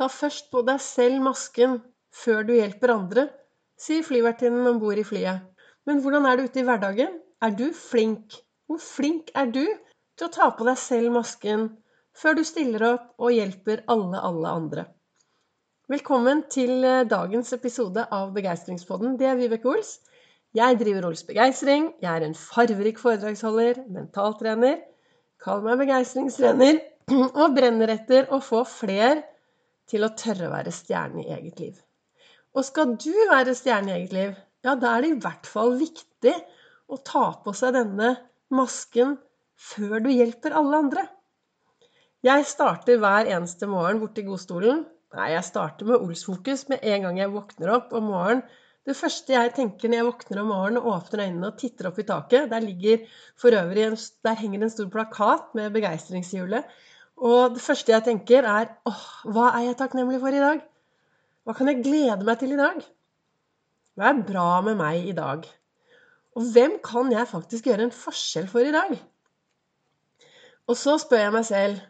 Ta først på deg selv masken før du hjelper andre, sier flyvertinnen om bord i flyet. Men hvordan er det ute i hverdagen? Er du flink? Hvor flink er du til å ta på deg selv masken før du stiller opp og hjelper alle, alle andre? Velkommen til eh, dagens episode av Begeistringspodden. Det er Vibeke Ols. Jeg driver Ols Begeistring. Jeg er en farverik foredragsholder, mentaltrener. Kall meg begeistringstrener. Og brenner etter å få fler til å tørre å være stjerne i eget liv. Og skal du være stjerne i eget liv, ja, da er det i hvert fall viktig å ta på seg denne masken før du hjelper alle andre. Jeg starter hver eneste morgen borti godstolen. Nei, jeg starter med Olsfokus med en gang jeg våkner opp om morgenen. Det første jeg tenker når jeg våkner om morgenen og åpner øynene og titter opp i taket Der for øvrig en, der henger en stor plakat med begeistringshjulet. Og det første jeg tenker, er åh, hva er jeg takknemlig for i dag? Hva kan jeg glede meg til i dag? Hva er bra med meg i dag? Og hvem kan jeg faktisk gjøre en forskjell for i dag? Og så spør jeg meg selv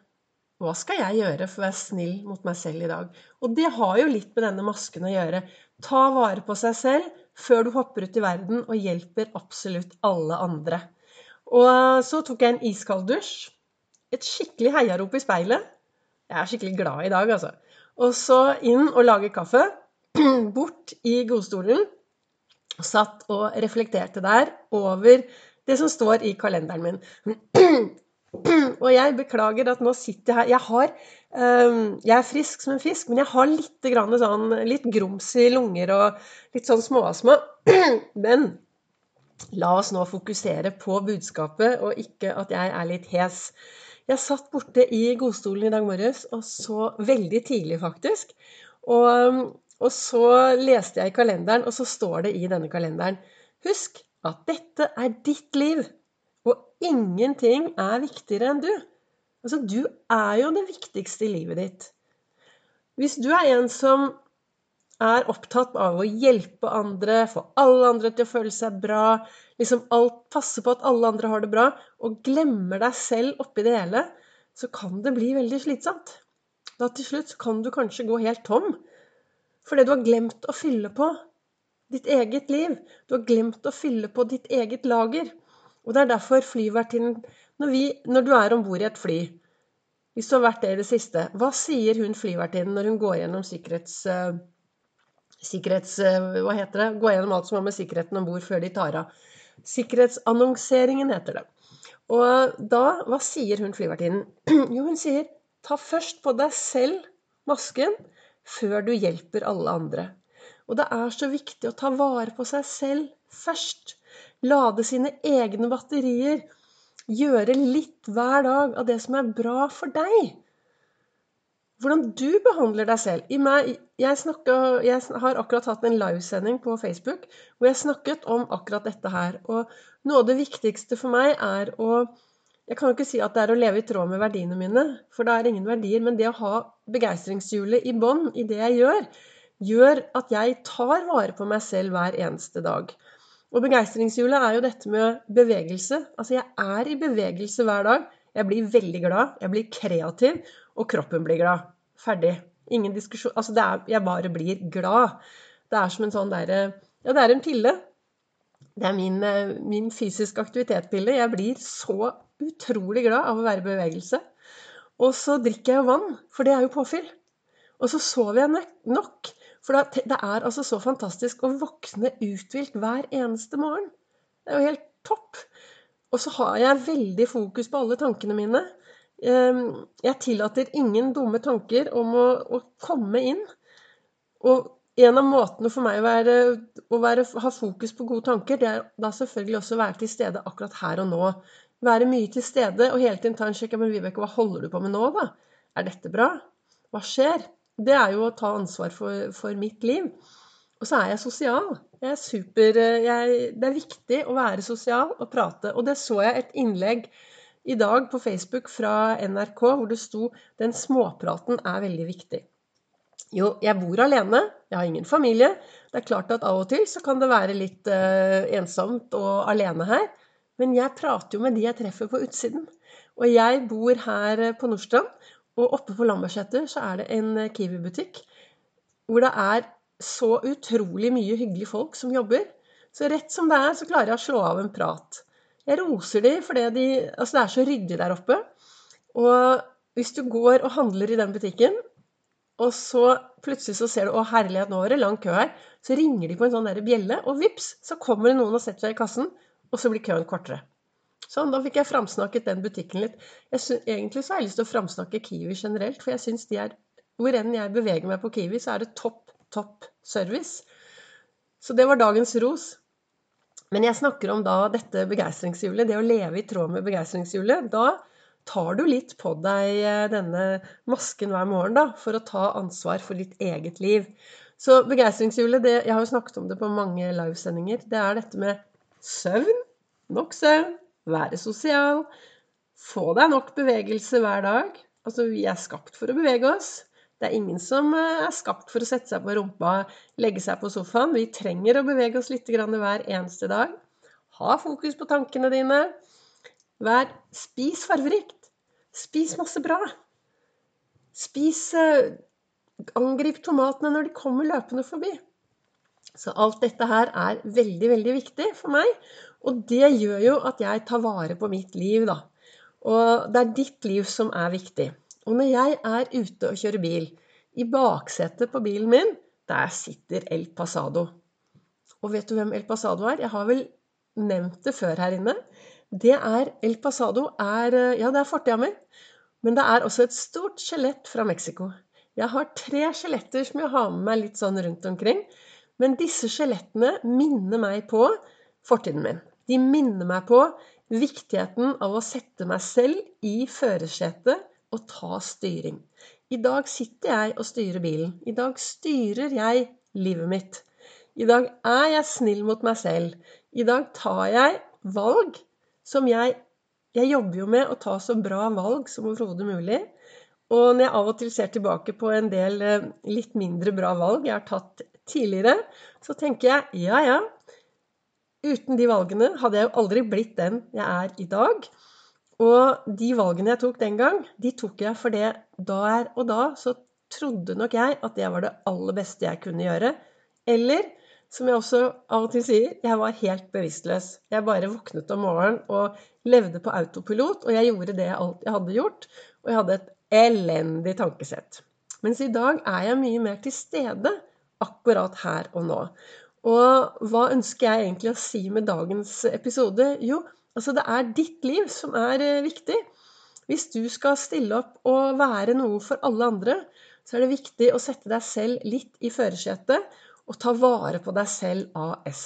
hva skal jeg gjøre for å være snill mot meg selv i dag? Og det har jo litt med denne masken å gjøre. Ta vare på seg selv før du hopper ut i verden og hjelper absolutt alle andre. Og så tok jeg en iskald dusj et skikkelig heiarop i speilet. Jeg er skikkelig glad i dag, altså. Og så inn og lage kaffe. Bort i godstolen. Satt og reflekterte der over det som står i kalenderen min. Og jeg beklager at nå sitter jeg her Jeg har um, Jeg er frisk som en fisk, men jeg har litt, sånn, litt grums i lunger og litt sånn småastma. Men la oss nå fokusere på budskapet, og ikke at jeg er litt hes. Jeg satt borte i godstolen i dag morges og så veldig tidlig, faktisk. Og, og, så leste jeg i kalenderen, og så står det i denne kalenderen Husk at dette er ditt liv, og ingenting er viktigere enn du. Altså, du er jo det viktigste i livet ditt. Hvis du er en som er opptatt av å hjelpe andre, få alle andre til å føle seg bra, liksom alt, passe på at alle andre har det bra, og glemmer deg selv oppi det hele, så kan det bli veldig slitsomt. Da til slutt kan du kanskje gå helt tom. Fordi du har glemt å fylle på ditt eget liv. Du har glemt å fylle på ditt eget lager. Og det er derfor flyvertinnen når, når du er om bord i et fly Hvis du har vært det i det siste, hva sier hun flyvertinnen når hun går gjennom sikkerhets... Sikkerhets... Hva heter det? Gå gjennom alt som har med sikkerheten om bord før de tar av. Sikkerhetsannonseringen heter det. Og da Hva sier hun flyvertinnen? Jo, hun sier ta først på deg selv masken før du hjelper alle andre. Og det er så viktig å ta vare på seg selv først. Lade sine egne batterier. Gjøre litt hver dag av det som er bra for deg hvordan du behandler deg selv. Meg, jeg, snakket, jeg, har akkurat hatt en livesending på Facebook hvor jeg snakket om akkurat dette her. Og noe av det viktigste for meg er å Jeg kan jo ikke si at det er å leve i tråd med verdiene mine, for da er ingen verdier. Men det å ha begeistringshjulet i bånn i det jeg gjør, gjør at jeg tar vare på meg selv hver eneste dag. Og begeistringshjulet er jo dette med bevegelse. Altså jeg er i bevegelse hver dag. Jeg blir veldig glad, jeg blir kreativ, og kroppen blir glad. Ferdig. Ingen diskusjon. Altså, er, jeg bare blir glad. Det er som en sånn derre Ja, det er en pille. Det er min, eh, min fysisk aktivitet-pille. Jeg blir så utrolig glad av å være i bevegelse. Og så drikker jeg jo vann, for det er jo påfyll. Og så sover jeg nok. For det er altså så fantastisk å våkne uthvilt hver eneste morgen. Det er jo helt topp. Og så har jeg veldig fokus på alle tankene mine. Jeg tillater ingen dumme tanker om å, å komme inn. Og en av måtene for meg å, være, å være, ha fokus på gode tanker, det er da selvfølgelig også å være til stede akkurat her og nå. Være mye til stede og hele tiden ta en sjekk. Men Vibeke, hva holder du på med nå, da? Er dette bra? Hva skjer? Det er jo å ta ansvar for, for mitt liv. Og så er jeg sosial. Jeg er super, jeg, det er viktig å være sosial og prate. Og det så jeg et innlegg i dag på Facebook fra NRK hvor det sto 'Den småpraten er veldig viktig'. Jo, jeg bor alene. Jeg har ingen familie. Det er klart at av og til så kan det være litt uh, ensomt og alene her. Men jeg prater jo med de jeg treffer på utsiden. Og jeg bor her på Nordstrand. Og oppe på Lambertseter så er det en Kiwi-butikk hvor det er så utrolig mye hyggelige folk som jobber. Så rett som det er, så klarer jeg å slå av en prat. Jeg roser dem fordi de, altså det er så ryddig der oppe. Og hvis du går og handler i den butikken, og så plutselig så ser du 'Å, herlighet, nå er det lang kø her', så ringer de på en sånn der bjelle, og vips, så kommer det noen og setter seg i kassen, og så blir køen kortere. Sånn, da fikk jeg framsnakket den butikken litt. Synes, egentlig så har jeg lyst til å framsnakke Kiwi generelt, for jeg syns de er Hvor enn jeg beveger meg på Kiwi, så er det topp, topp service. Så det var dagens ros. Men jeg snakker om da dette begeistringshjulet, det å leve i tråd med begeistringshjulet. Da tar du litt på deg eh, denne masken hver morgen da, for å ta ansvar for ditt eget liv. Så begeistringshjulet, jeg har jo snakket om det på mange livesendinger, det er dette med søvn, nok søvn, være sosial, få deg nok bevegelse hver dag. Altså, vi er skapt for å bevege oss. Det er ingen som eh, er skapt for å sette seg på rumpa, legge seg på sofaen. Vi trenger å bevege oss litt hver eneste dag. Ha fokus på tankene dine. Vær, spis farverikt. Spis masse bra. Spis eh, Angrip tomatene når de kommer løpende forbi. Så alt dette her er veldig, veldig viktig for meg. Og det gjør jo at jeg tar vare på mitt liv, da. Og det er ditt liv som er viktig. Og når jeg er ute og kjører bil, i baksetet på bilen min, der sitter El Pasado. Og vet du hvem El Pasado er? Jeg har vel nevnt det før her inne. Det er El Pasado er Ja, det er fortida mi. Men det er også et stort skjelett fra Mexico. Jeg har tre skjeletter som jeg har med meg litt sånn rundt omkring. Men disse skjelettene minner meg på fortiden min. De minner meg på viktigheten av å sette meg selv i førersetet å ta styring. I dag sitter jeg og styrer bilen. I dag styrer jeg livet mitt. I dag er jeg snill mot meg selv. I dag tar jeg valg som jeg Jeg jobber jo med å ta så bra valg som overhodet mulig. Og når jeg av og til ser tilbake på en del eh, litt mindre bra valg jeg har tatt tidligere, så tenker jeg ja, ja. Uten de valgene hadde jeg jo aldri blitt den jeg er i dag. Og de valgene jeg tok den gang, de tok jeg fordi der og da så trodde nok jeg at det var det aller beste jeg kunne gjøre. Eller som jeg også av og til sier, jeg var helt bevisstløs. Jeg bare våknet om morgenen og levde på autopilot, og jeg gjorde det jeg alltid hadde gjort. Og jeg hadde et elendig tankesett. Mens i dag er jeg mye mer til stede akkurat her og nå. Og hva ønsker jeg egentlig å si med dagens episode? Jo, Altså, det er ditt liv som er eh, viktig. Hvis du skal stille opp og være noe for alle andre, så er det viktig å sette deg selv litt i førersetet og ta vare på deg selv AS.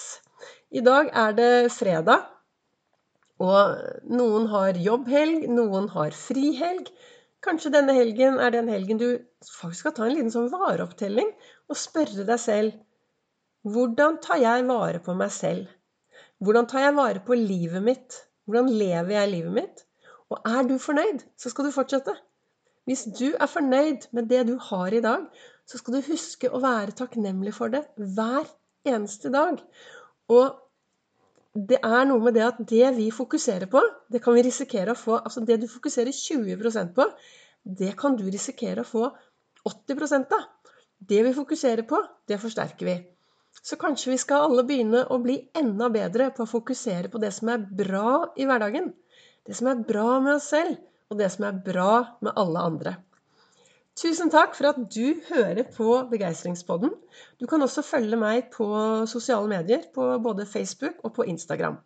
I dag er det fredag, og noen har jobbhelg, noen har frihelg. Kanskje denne helgen er den helgen du faktisk skal ta en liten sånn vareopptelling og spørre deg selv hvordan tar jeg vare på meg selv? Hvordan tar jeg vare på livet mitt? Hvordan lever jeg livet mitt? Og er du fornøyd, så skal du fortsette. Hvis du er fornøyd med det du har i dag, så skal du huske å være takknemlig for det hver eneste dag. Og det er noe med det at det vi fokuserer på, det kan vi risikere å få Altså det du fokuserer 20% på, det kan du risikere å få 80 av. Det vi fokuserer på, det forsterker vi. Så kanskje vi skal alle begynne å bli enda bedre på å fokusere på det som er bra i hverdagen. Det som er bra med oss selv, og det som er bra med alle andre. Tusen takk for at du hører på Begeistringspodden. Du kan også følge meg på sosiale medier, på både Facebook og på Instagram.